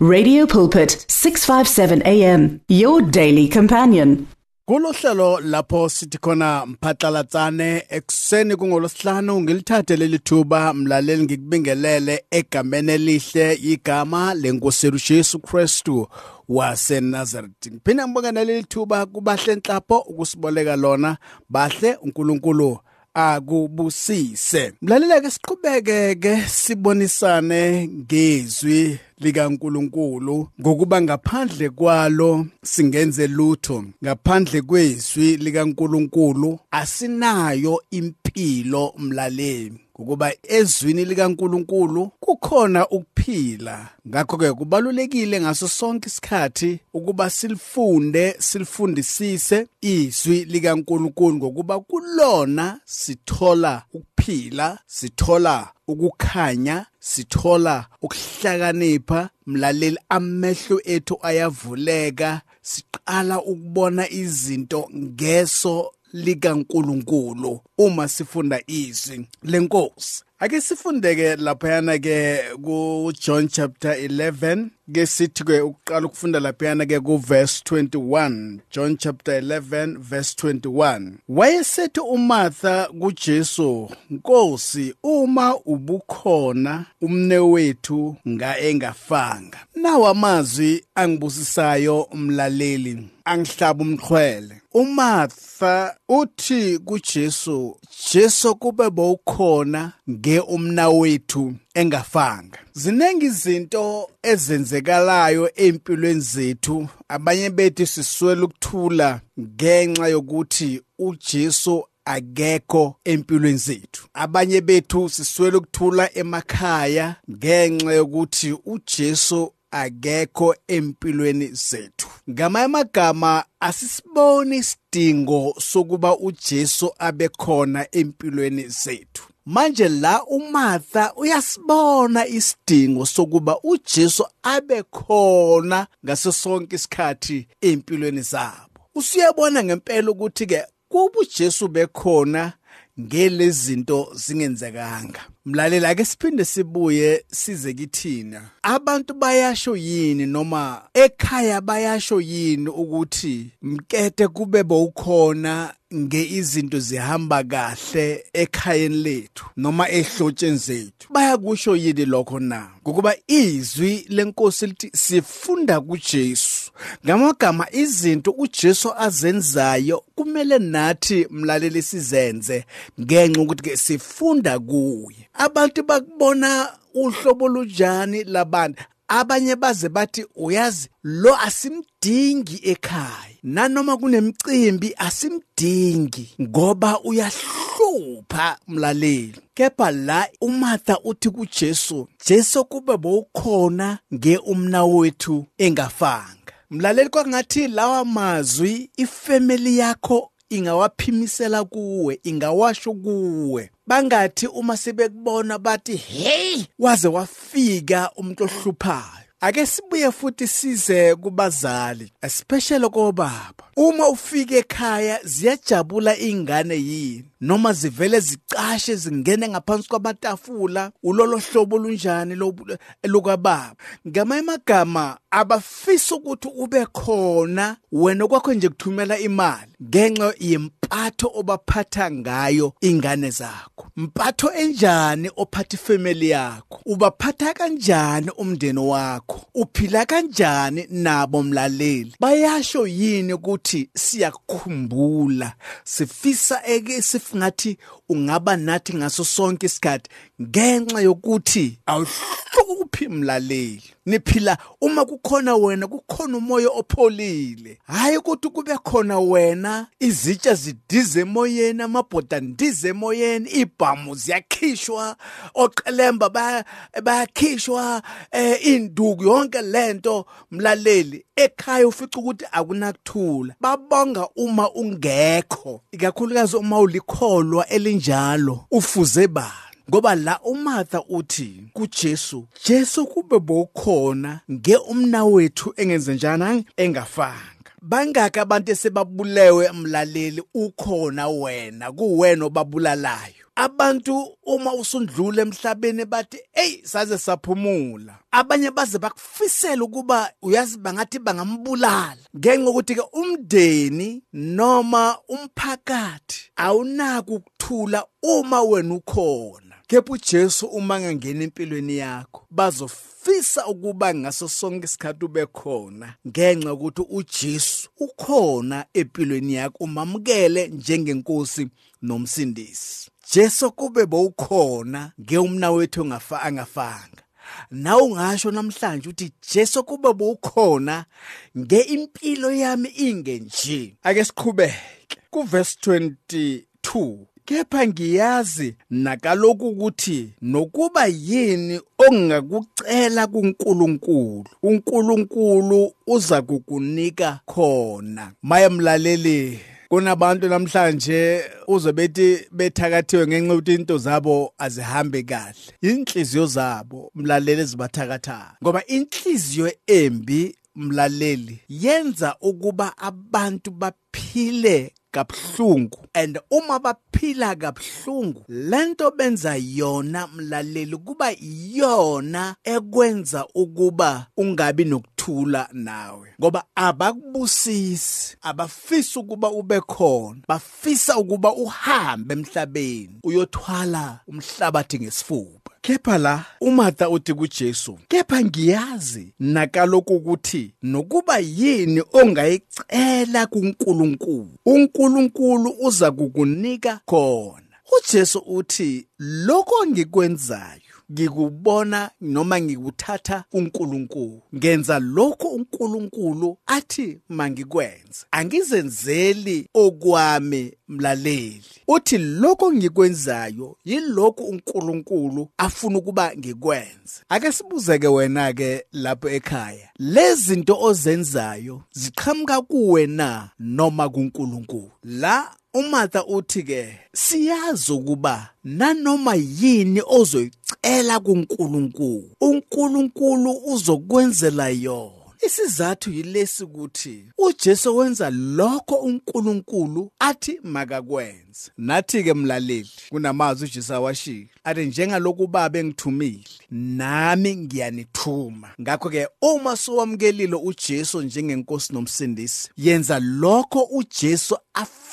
Radio Pulpit 657 AM your daily companion. Kulohlelo lapho sithi khona mphatlalatsane ekseni kungolosihlanu ngilithathe leli thuba mlaleli ngikubingelele egameni elihle igama lenkosi yethu Jesu Kristu waseNazareth. Ngiphinda ngibongana leli thuba kubahle enhlapho ukusiboleka lona bahle uNkulunkulu akubusise. Mlaleleke siqhubeke ke sibonisane ngezwi likaNkuluNkulu ngokuba ngaphandle kwalo singenze lutho ngaphandle kwezwi likaNkuluNkulu asinayo impilo mlaleli. Ukuba ezwini likaNkuluNkulu kukhona ukuphila. Ngakho ke kubalulekile ngaso sonke isikhathi ukuba silifunde silifundisise izwi likaNkuluNkulu ngokuba kulona sithola ukuphila sithola ukukhanya sithola ukuhlakanipha. Mlaleli amehlo ethu ayavuleka. Siqala ukubona izinto ngeso likaNkuluNkulu uma sifunda izwi lenkosi ake sifundeke laphayana ke ku John chapter 11 ke sithi ke ukuqala ukufunda laphayana ke ku verse 21 John chapter 11 verse 21 wayesethi uMartha kuJesu Nkosi uma ubukhona umne wethu nga engafanga. Nawa amazwi angibusisayo umlaleli angihlaba umxhwele uMartha uthi kuJesu Jesu kube bowukhona nge umna wethu engafanga. Zinengi izinto ezenzekalayo empilweni zethu. Abanye bethu siswela ukuthula ngenxa yokuthi uJesu akekho empilweni zethu. Abanye bethu siswela ukuthula emakhaya ngenxa yokuthi uJesu akekho empilweni zethu. Ngamanye amagama asisiboni isidingo sokuba uJesu abe khona empilweni zethu. Manje la uMartha uyasibona isidingo sokuba uJesu abe khona ngaso sonke isikhathi empilweni zabo. Usuyabona ngempela ukuthi ke kuba uJesu bekhona ngelezinto zingenzekanga. Mlaleli ake siphinde sibuye size kithina. Abantu bayasho yini noma ekhaya bayasho yini ukuthi mkete kube bowukhona nge izinto zihamba kahle ekhayeni lethu noma ehlotsheni zethu. Bayakusho yini lokho na? Ngokuba izwi lenkosi lithi sifunda kuJesu. Ngamagama izinto uJesu azenzayo kumele nathi mlaleli sizenze ngenxa ukuthi ke sifunda kuye. Abantu bakubona uhlobo lunjani labantu abanye baze bathi uyazi lo asimdingi ekhaya. Nanoma kunemicimbi asimdingi ngoba uyahlupha mlaleli. Kepha la uMartha uthi kuJesu Jesu kube bowukhona nge umna wethu engafanga. Mlaleli kwangathi lawa mazwi ifamily yakho ingawaphimisela kuwe ingawasho kuwe. Bangathi uma sebekubona bathi hey! waze wafika umuntu ohluphayo. Ake sibuye futhi size kubazali especially kobaba. Uma ufika ekhaya ziyajabula ingane yini noma zivele zicashe zingene ngaphansi kwamatafula ulolo hlobo lunjani lokababa ngamanye amagama abafisa ukuthi ube khona wena kwakho nje kuthumela imali ngenxa yempatho obaphatha ngayo ingane zakho. Mpatho enjani ophatha ifamily yakho? Ubaphatha kanjani umndeni wakho? Uphila kanjani nabo mlaleli? Bayasho yini ukuthi siyakhumbula? Sifisa eke sifingathi ungaba nathi ngaso sonke isikhathi ngenxa yokuthi awuhluphi mlaleli. Niphila uma kukhona wena kukhona umoya opholile. Hayi ukuthi kube khona wena izitsha zidize emoyeni amabhoda ndize emoyeni ibhamu ziyakhishwa oqelemba bayakhishwa eh induku yonke lento mlaleli ekhaya ufica ukuthi akunakuthula. Babonga uma ungekho ikakhulukazi uma ulikholwa elinjalo ufuze ba ngoba la uMartha uthi kuJesu Jesu kube bokhona nge umna wethu engenze njani engafanga bangaka abantu esebabulewe emlaleli ukhona wena kuwena obabulalayo. Abantu uma usundlula emhlabeni bathi hey saze saphumula. Abanye baze bakufisela ukuba uyazi bangathi bangambulala. Ngenxa ukuthi ke umndeni noma umphakathi awunaki ukuthula uma wena ukhona. Kepha uJesu uma ngangena empilweni yakho bazofisa ukuba ngaso sonke isikhathi ube khona ngenxa ukuthi uJesu ukhona empilweni yakho umamukele njengenkosi nomsindisi. Jesu kube bowukhona ngeumna wethu ngafa angafanga. Nawe ungasho namhlanje uthi Jesu kube bowukhona ngeimpilo yami ingenje ake siqhubeke. Kuverse 22 kepha ngiyazi nakaloku ukuthi nokuba yini ongakucela kuNkulunkulu uNkulunkulu uza kukunika khona. Mayemlaleli kunabantu namhlanje uzobethi bethakathiwe ngenxa yokuthi into zabo azihambe kahle. Inhliziyo zabo mlaleli ezibathakathayo. Ngoba inhliziyo embi mlaleli yenza ukuba abantu baphile kabhlungu and uma baphila kabhlungu lento benza yona mlaleli kuba iyona ekwenza ukuba ungabi nokuthula nawe ngoba abakubusisi abafisa ukuba ube khona bafisa ukuba uhambe emhlabeni uyothwala umhlabathi ngesifuba. Kepha la uMartha uthi kuJesu kepha ngiyazi nakaloku ukuthi nokuba yini ongayicela kuNkulunkulu uNkulunkulu uza kukunika khona. uJesu uthi lokho ngikwenzayo ngikubona noma ngikuthatha uNkulunkulu. Ngenza lokho uNkulunkulu athi mangikwenze. Angizenzeli okwami mlaleli. Uthi lokho ngikwenzayo yilokho uNkulunkulu afuna ukuba ngikwenze. Ake sibuzeke wena ke lapho ekhaya. Lezi zinto ozenzayo ziqhamuka kuwe na noma kuNkulunkulu. La uMartha uthi ke siyazi ukuba nanoma yini ozoyicela kuNkulunkulu uNkulunkulu uzokwenzela yona. Isizathu yilesi ukuthi uJesu wenza lokho uNkulunkulu athi makakwenze. Nathi ke mlaleli kunamazwi uJesu awashilo athi njengalokhu baba engithumile nami ngiyanithuma. Ngakho ke uma sowamkelile uJesu njengenkosi nomsindisi yenza lokho uJesu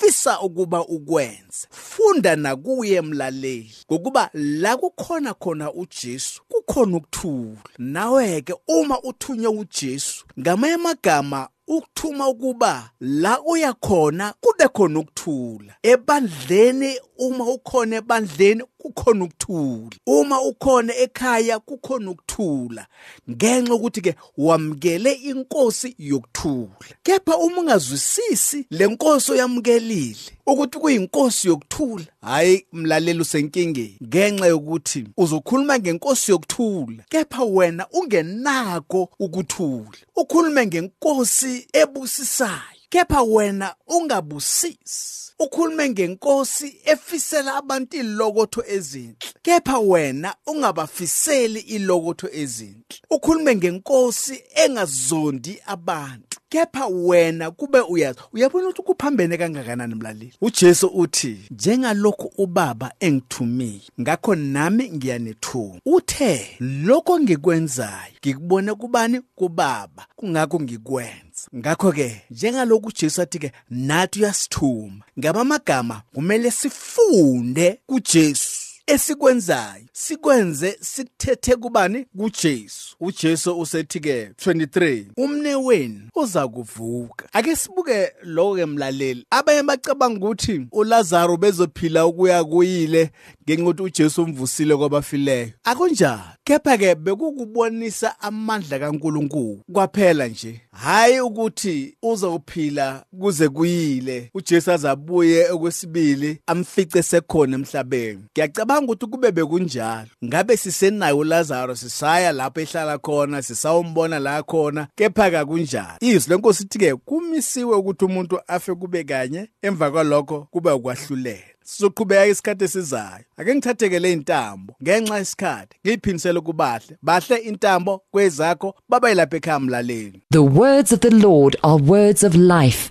afisa ukuba ukwenze funda nakuye mlaleli ngokuba la kukhona khona uJesu kukhona ukuthula. Nawe ke uma uthunywe uJesu ngamanye amagama ukuthuma ukuba la uya khona kube khona ukuthula. Ebandleni uma ukhona ebandleni kukhona ukuthula. Uma ukhona ekhaya kukhona ukuthula. Ngenxa ukuthi ke wamkele inkosi yokuthula. Kepha uma ungazwisisi lenkosi oyamkelile ukuthi kuyinkosi yokuthula hayi mlaleli usenkingeni. Ngenxa yokuthi uzokhuluma ngenkosi yokuthula kepha wena ungenako ukuthula. Ukhulume ngenkosi ebusisayo. Kepha wena ungabusisi. Ukhulume ngenkosi efisela abantu ilokotho ezinhle. Kepha wena ungabafiseli ilokotho ezinhle. Ukhulume ngenkosi engazondi abantu. Kepha wena kube uyazi uyabona ukuthi kuphambene kangakanani mlaleli? uJesu uthi njengalokhu ubaba engithumile ngakho nami ngiyanithuma uthe lokho ngikwenzayo ngikubone kubani? Kubaba kungakho ngikwenza. Ngakho ke njengalokhu uJesu athi ke nathi uyasithuma. Ngamamagama kumele sifunde kuJesu. Esikwenzayo sikwenze sikuthethe kubani? kuJesu. uJesu usethi ke 23 umne wenu uza kuvuka ake sibuke lokho ke mlaleli. Abaye bacabanga ukuthi uLazaro bezophila ukuya kuyile ngenxa ukuthi uJesu umvusile kwabafileyo. Akunjalo. Kepha ke bekukubonisa amandla kaNkuluNkulu. Kwaphela nje hayi ukuthi uzophila kuze kuyile. uJesu azabuye okwesibili amfice sekhona emhlabeni. Ngiyacabanga ukuthi kube bekunjalo. Ngabe sisenayo sisaya lapho ehlala khona sisawumbona la khona kepha izwi lenkosi ithi ke kumisiwe ukuthi umuntu afe kube kanye emva kwalokho ukwahlulela. Sizoqhubeka isikhathi esizayo. Ake ngithatheke le intambo. Ngenxa yesikhathi ngiyiphindisele kubahle. Bahle intambo kwezakho babayilapha ekhaya mlaleli. The words of the Lord are words of life.